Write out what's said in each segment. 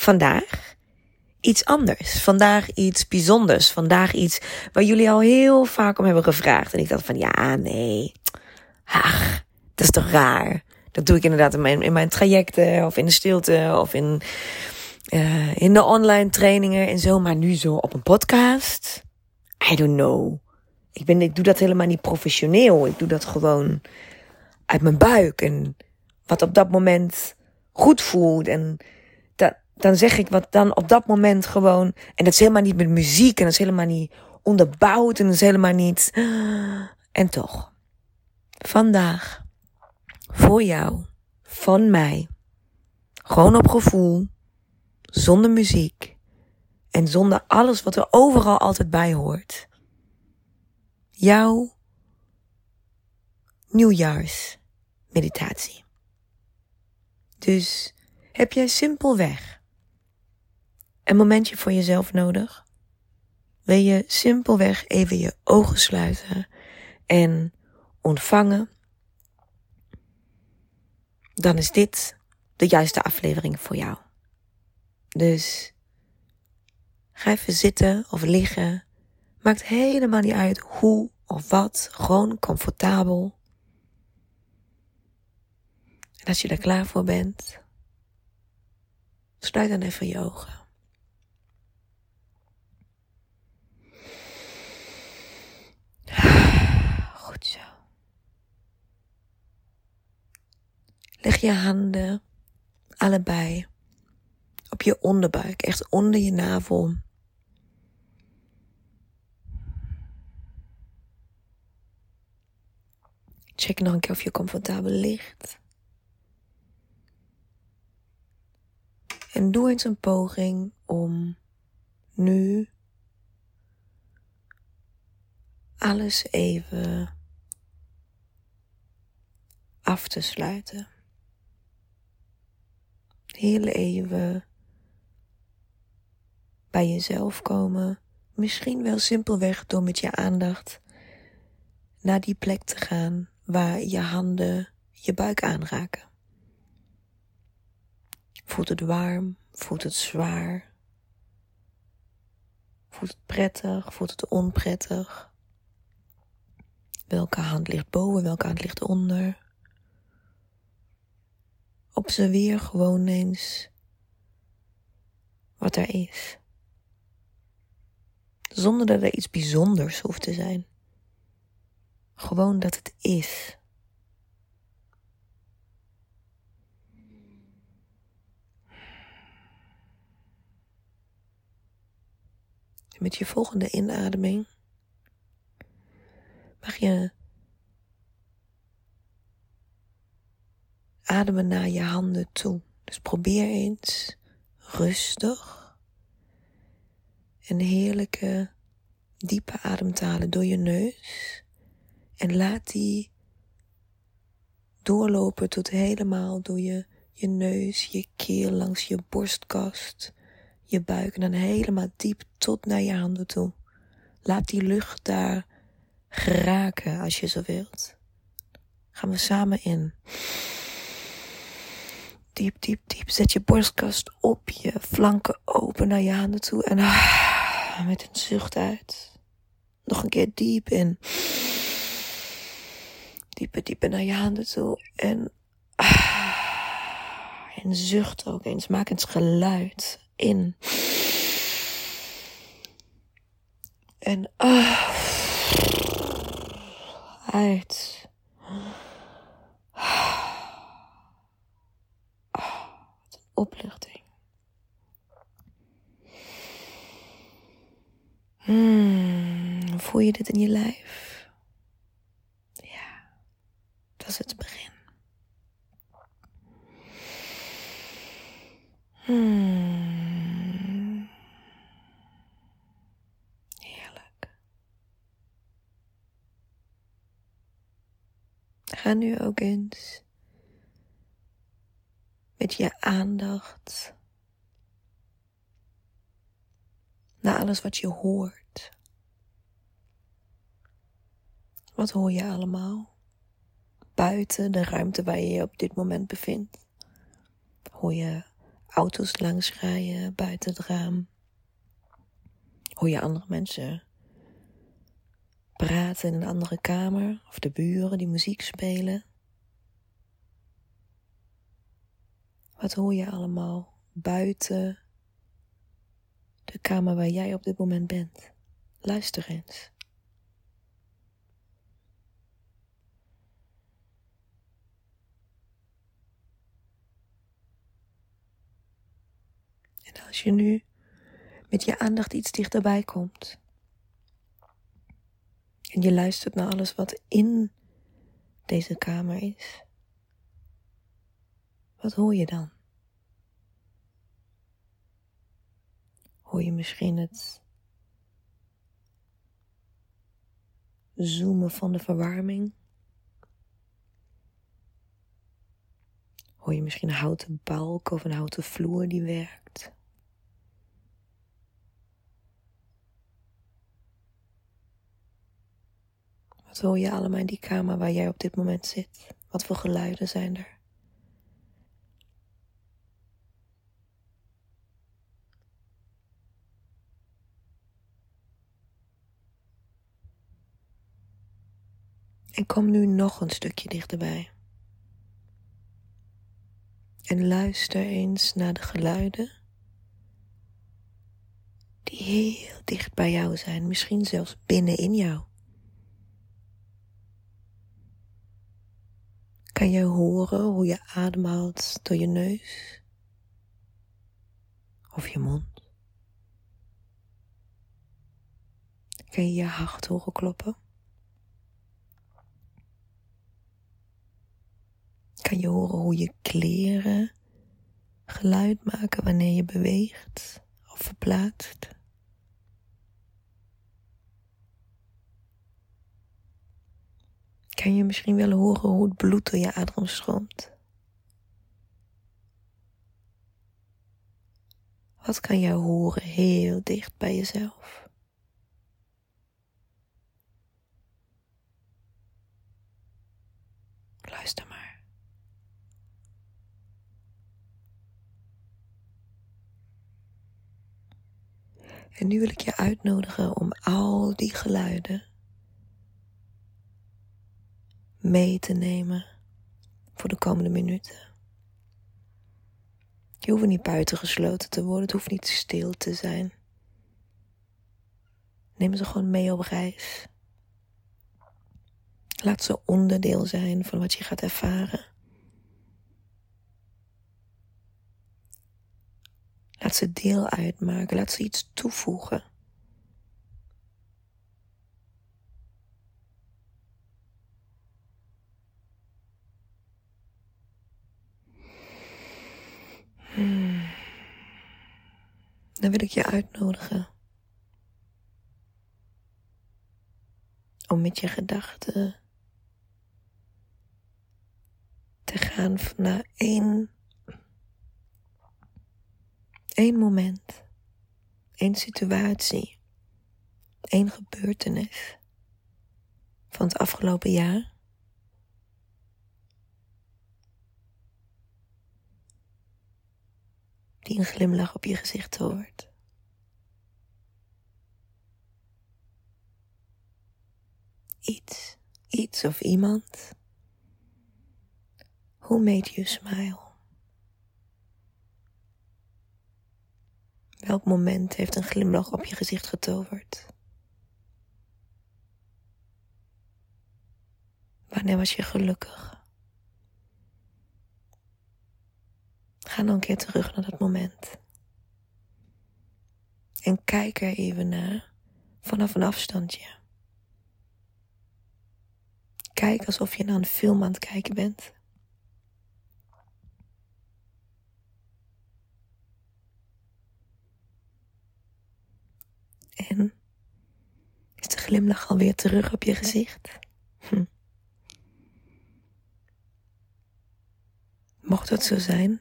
vandaag iets anders. Vandaag iets bijzonders. Vandaag iets waar jullie al heel vaak om hebben gevraagd. En ik dacht van ja, nee. Ach, dat is toch raar. Dat doe ik inderdaad in mijn, in mijn trajecten of in de stilte of in, uh, in de online trainingen en zo. Maar nu zo op een podcast. I don't know. Ik, ben, ik doe dat helemaal niet professioneel. Ik doe dat gewoon uit mijn buik. En wat op dat moment goed voelt. En dan zeg ik wat dan op dat moment gewoon. En dat is helemaal niet met muziek. En dat is helemaal niet onderbouwd. En dat is helemaal niet. En toch. Vandaag. Voor jou. Van mij. Gewoon op gevoel. Zonder muziek. En zonder alles wat er overal altijd bij hoort. Jouw nieuwjaarsmeditatie. Dus heb jij simpelweg een momentje voor jezelf nodig? Wil je simpelweg even je ogen sluiten en ontvangen? Dan is dit de juiste aflevering voor jou. Dus ga even zitten of liggen. Maakt helemaal niet uit hoe of wat. Gewoon comfortabel. En als je er klaar voor bent, sluit dan even je ogen. Goed zo. Leg je handen allebei op je onderbuik, echt onder je navel. Check nog een keer of je comfortabel ligt. En doe eens een poging om nu alles even af te sluiten. Heel even bij jezelf komen. Misschien wel simpelweg door met je aandacht naar die plek te gaan waar je handen je buik aanraken. Voelt het warm? Voelt het zwaar? Voelt het prettig? Voelt het onprettig? Welke hand ligt boven? Welke hand ligt onder? Observeer gewoon eens wat er is. Zonder dat er iets bijzonders hoeft te zijn. Gewoon dat het is. met je volgende inademing mag je ademen naar je handen toe. Dus probeer eens rustig een heerlijke diepe ademtalen door je neus. En laat die doorlopen tot helemaal door je, je neus, je keel, langs je borstkast, je buik en dan helemaal diep tot naar je handen toe. Laat die lucht daar geraken als je zo wilt. Gaan we samen in. Diep, diep, diep. Zet je borstkast op, je flanken open naar je handen toe en ah, met een zucht uit. Nog een keer diep in dieper, dieper naar je handen toe. En, ah, zucht ook eens. Maak eens geluid in. En ah, uit. Ah, wat een opluchting. Hmm, voel je dit in je lijf? Ja, dat is het begin. Hmm. Heerlijk. Ga nu ook eens met je aandacht naar alles wat je hoort. Wat hoor je allemaal? Buiten de ruimte waar je je op dit moment bevindt. Hoor je auto's langs rijden buiten het raam. Hoor je andere mensen praten in een andere kamer of de buren die muziek spelen. Wat hoor je allemaal buiten de kamer waar jij op dit moment bent? Luister eens. En als je nu met je aandacht iets dichterbij komt en je luistert naar alles wat in deze kamer is, wat hoor je dan? Hoor je misschien het zoomen van de verwarming? Hoor je misschien een houten balk of een houten vloer die werkt? Wat hoor je allemaal in die kamer waar jij op dit moment zit? Wat voor geluiden zijn er? En kom nu nog een stukje dichterbij. En luister eens naar de geluiden die heel dicht bij jou zijn, misschien zelfs binnenin jou. Kan je horen hoe je ademhaalt door je neus of je mond? Kan je je hart horen kloppen? Kan je horen hoe je kleren geluid maken wanneer je beweegt of verplaatst? Kan je misschien wel horen hoe het bloed door je aderen stroomt? Wat kan je horen heel dicht bij jezelf? Luister maar. En nu wil ik je uitnodigen om al die geluiden mee te nemen voor de komende minuten. Je hoeft niet buiten gesloten te worden, het hoeft niet stil te zijn. Neem ze gewoon mee op reis. Laat ze onderdeel zijn van wat je gaat ervaren. Laat ze deel uitmaken, laat ze iets toevoegen. Hmm. Dan wil ik je uitnodigen om met je gedachten te gaan naar één, één moment, één situatie, één gebeurtenis van het afgelopen jaar. Die een glimlach op je gezicht hoort. Iets, iets of iemand Who made you smile? Welk moment heeft een glimlach op je gezicht getoverd? Wanneer was je gelukkig? Ga dan een keer terug naar dat moment. En kijk er even naar vanaf een afstandje. Kijk alsof je naar een film aan het kijken bent. En is de glimlach alweer terug op je gezicht? Hm. Mocht dat zo zijn,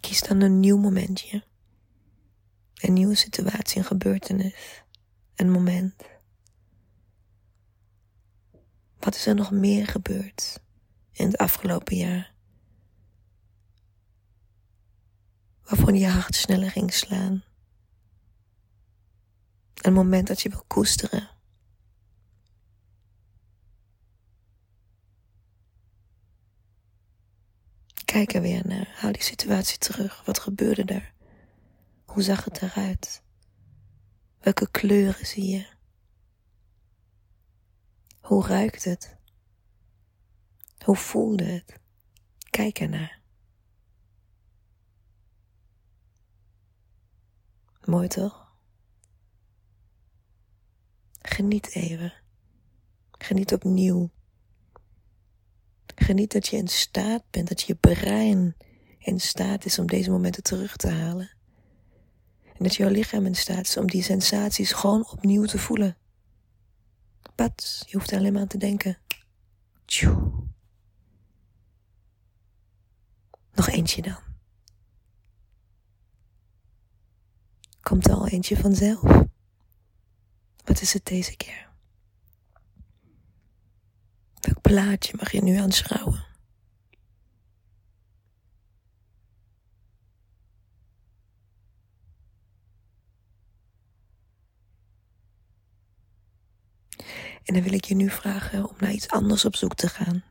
kies dan een nieuw momentje. Een nieuwe situatie, een gebeurtenis, een moment. Wat is er nog meer gebeurd in het afgelopen jaar? Waarvoor je hart sneller ging slaan? Een moment dat je wil koesteren. Kijk er weer naar. Hou die situatie terug. Wat gebeurde er? Hoe zag het eruit? Welke kleuren zie je? Hoe ruikt het? Hoe voelde het? Kijk ernaar. Mooi toch? Geniet even. Geniet opnieuw. Geniet dat je in staat bent, dat je brein in staat is om deze momenten terug te halen. En dat jouw lichaam in staat is om die sensaties gewoon opnieuw te voelen. Pat, je hoeft er alleen maar aan te denken. Tjoe. Nog eentje dan. Komt er al eentje vanzelf? Wat is het deze keer? Welk plaatje mag je nu aanschouwen? En dan wil ik je nu vragen om naar iets anders op zoek te gaan.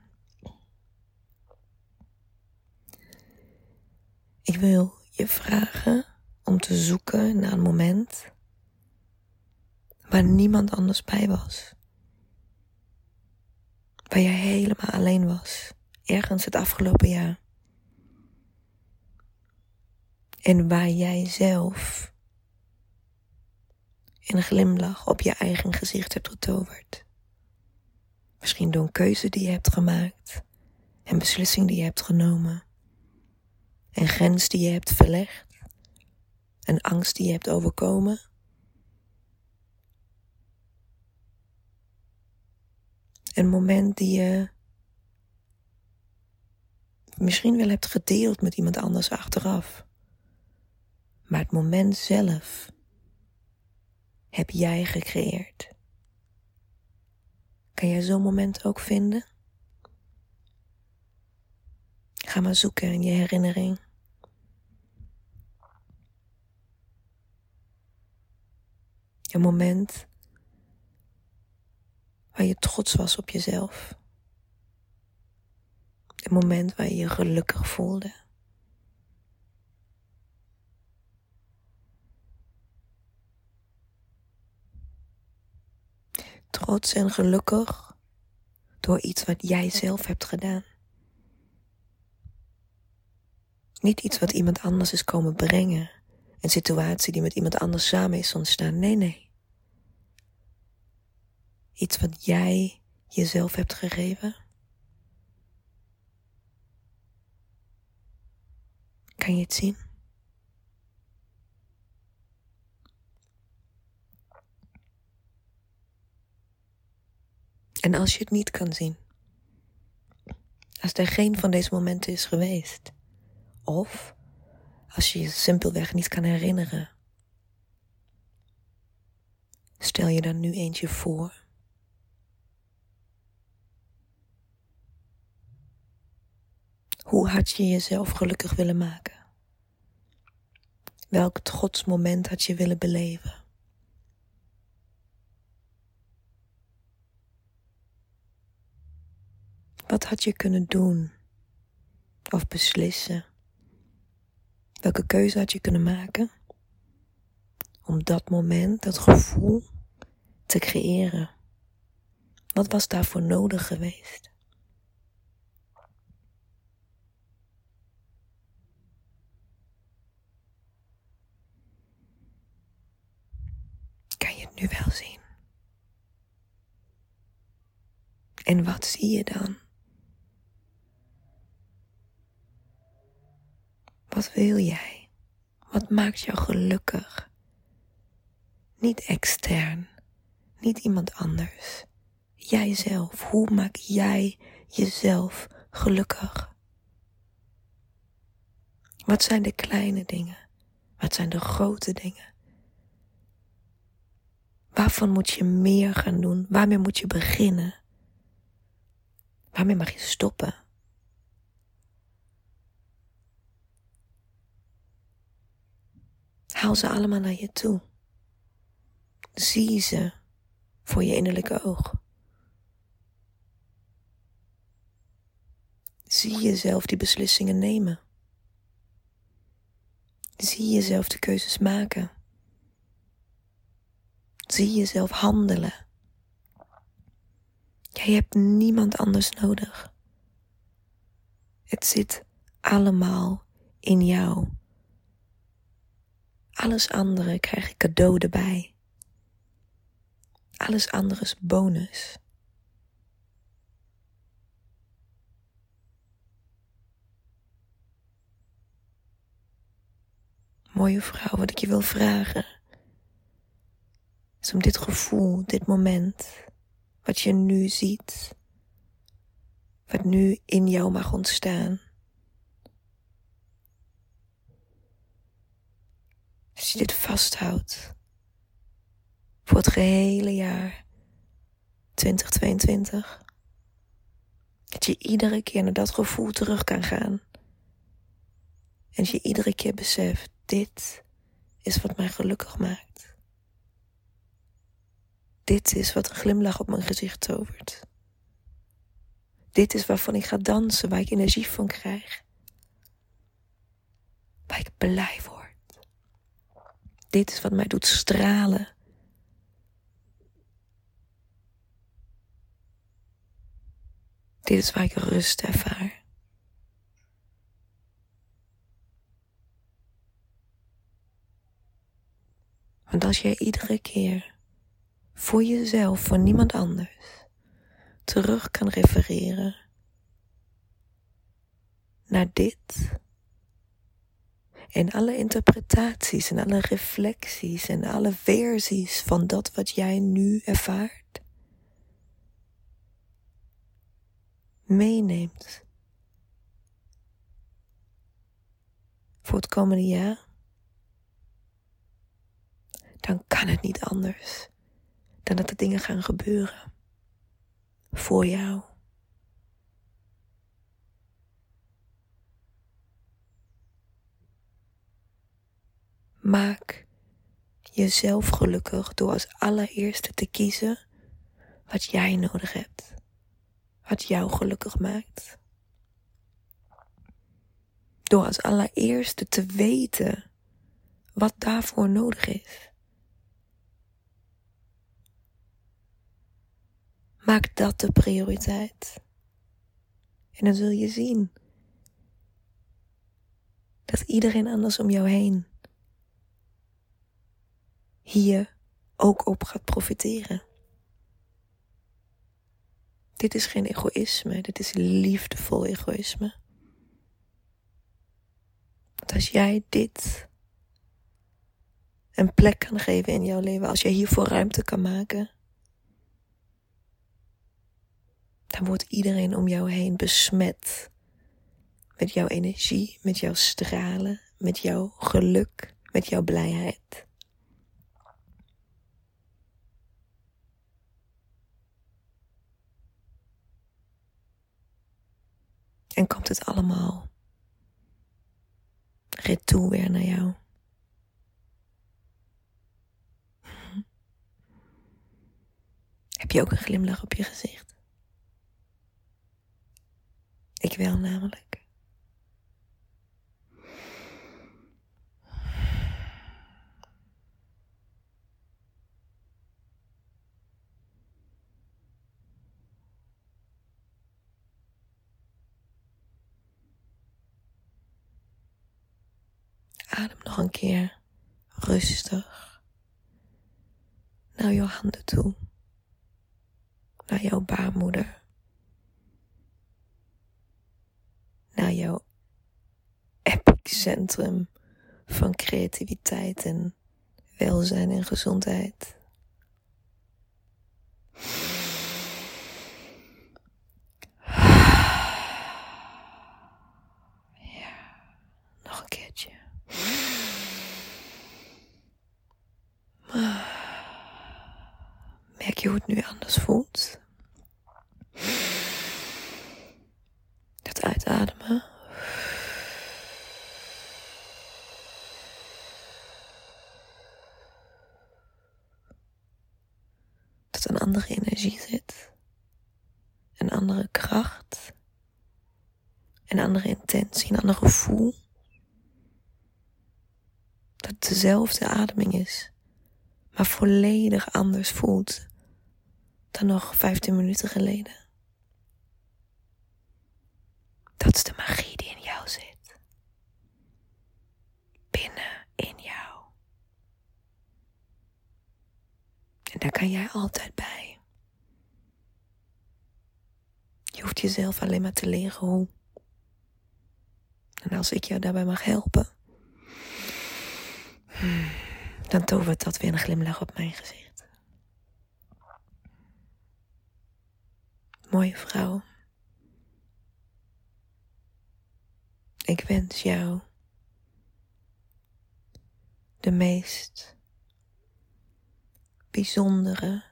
Ik wil je vragen om te zoeken naar een moment waar niemand anders bij was. Waar jij helemaal alleen was, ergens het afgelopen jaar. En waar jij zelf een glimlach op je eigen gezicht hebt getoverd. Misschien door een keuze die je hebt gemaakt, een beslissing die je hebt genomen, een grens die je hebt verlegd, een angst die je hebt overkomen. Een moment die je misschien wel hebt gedeeld met iemand anders achteraf. Maar het moment zelf heb jij gecreëerd. Kan jij zo'n moment ook vinden? Ga maar zoeken in je herinnering. Een moment waar je trots was op jezelf. Een moment waar je je gelukkig voelde. Trots en gelukkig door iets wat jij zelf hebt gedaan. Niet iets wat iemand anders is komen brengen. Een situatie die met iemand anders samen is ontstaan. Nee, nee. Iets wat jij jezelf hebt gegeven? Kan je het zien? En als je het niet kan zien, als er geen van deze momenten is geweest, of als je je simpelweg niet kan herinneren, stel je dan nu eentje voor. Hoe had je jezelf gelukkig willen maken? Welk trotsmoment had je willen beleven? Wat had je kunnen doen of beslissen? Welke keuze had je kunnen maken om dat moment, dat gevoel te creëren? Wat was daarvoor nodig geweest? Kan je het nu wel zien? En wat zie je dan? Wat wil jij? Wat maakt jou gelukkig? Niet extern, niet iemand anders. Jijzelf. Hoe maak jij jezelf gelukkig? Wat zijn de kleine dingen? Wat zijn de grote dingen? Waarvan moet je meer gaan doen? Waarmee moet je beginnen? Waarmee mag je stoppen? Haal ze allemaal naar je toe. Zie ze voor je innerlijke oog. Zie jezelf die beslissingen nemen. Zie jezelf de keuzes maken. Zie jezelf handelen. Jij hebt niemand anders nodig. Het zit allemaal in jou. Alles andere krijg ik cadeau erbij. Alles andere is bonus. Mooie vrouw, wat ik je wil vragen, is om dit gevoel, dit moment, wat je nu ziet, wat nu in jou mag ontstaan. Als je dit vasthoudt voor het gehele jaar 2022, dat je iedere keer naar dat gevoel terug kan gaan. En dat je iedere keer beseft, dit is wat mij gelukkig maakt. Dit is wat een glimlach op mijn gezicht tovert. Dit is waarvan ik ga dansen, waar ik energie van krijg. Waar ik blij word. Dit is wat mij doet stralen. Dit is waar ik rust ervaar. Want als jij iedere keer voor jezelf, voor niemand anders, terug kan refereren naar dit. En alle interpretaties en alle reflecties en alle versies van dat wat jij nu ervaart, meeneemt voor het komende jaar dan kan het niet anders dan dat er dingen gaan gebeuren voor jou. Maak jezelf gelukkig door als allereerste te kiezen wat jij nodig hebt, wat jou gelukkig maakt. Door als allereerste te weten wat daarvoor nodig is. Maak dat de prioriteit. En dan zul je zien dat iedereen anders om jou heen hier ook op gaat profiteren. Dit is geen egoïsme, dit is liefdevol egoïsme. Want als jij dit een plek kan geven in jouw leven, als jij hiervoor ruimte kan maken, dan wordt iedereen om jou heen besmet met jouw energie, met jouw stralen, met jouw geluk, met jouw blijheid. En komt het allemaal retour weer naar jou. Heb je ook een glimlach op je gezicht? Ik wel namelijk. Adem nog een keer rustig naar jouw handen toe, naar jouw baarmoeder. Naar jouw epicentrum van creativiteit en welzijn en gezondheid. Ja, nog een keertje. Merk je hoe het nu anders voelt? Dat uitademen. Dat een andere energie zit. Een andere kracht. Een andere intentie, een ander gevoel. Dat het dezelfde ademing is, maar volledig anders voelt dan nog 15 minuten geleden. Dat is de magie die in jou zit. Binnen in jou. En daar kan jij altijd bij. Je hoeft jezelf alleen maar te leren hoe. En als ik jou daarbij mag helpen, dan tovert dat weer een glimlach op mijn gezicht. Mooie vrouw. Ik wens jou de meest bijzondere,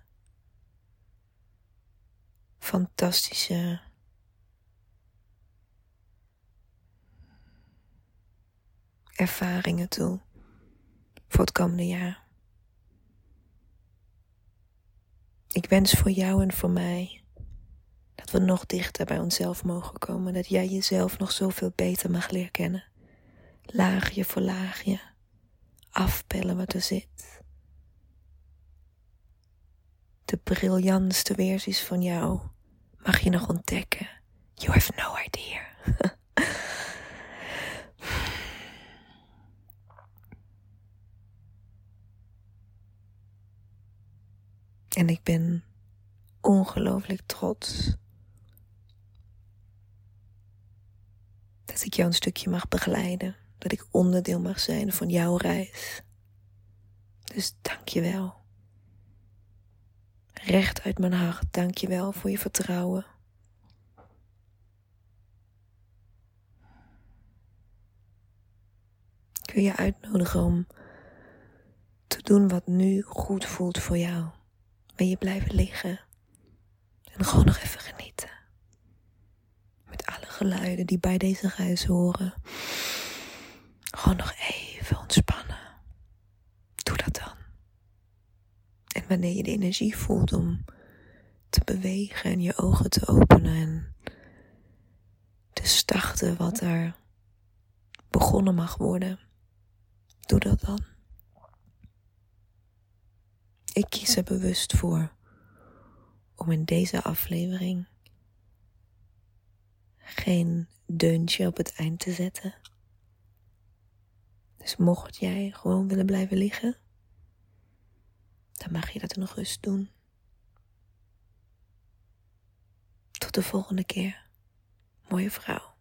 fantastische ervaringen toe voor het komende jaar. Ik wens voor jou en voor mij dat we nog dichter bij onszelf mogen komen. Dat jij jezelf nog zoveel beter mag leren kennen. Laagje voor laagje. Afpellen wat er zit. De briljantste versies van jou mag je nog ontdekken. You have no idea. En ik ben ongelooflijk trots dat ik jou een stukje mag begeleiden. Dat ik onderdeel mag zijn van jouw reis. Dus dank je wel. Recht uit mijn hart, dank je wel voor je vertrouwen. Ik wil je uitnodigen om te doen wat nu goed voelt voor jou. Wil je blijven liggen en gewoon nog even genieten. Geluiden die bij deze reis horen. Gewoon nog even ontspannen. Doe dat dan. En wanneer je de energie voelt om te bewegen en je ogen te openen en te starten wat er begonnen mag worden, doe dat dan. Ik kies er bewust voor om in deze aflevering geen deuntje op het eind te zetten. Dus mocht jij gewoon willen blijven liggen, dan mag je dat nog rust doen. Tot de volgende keer, mooie vrouw.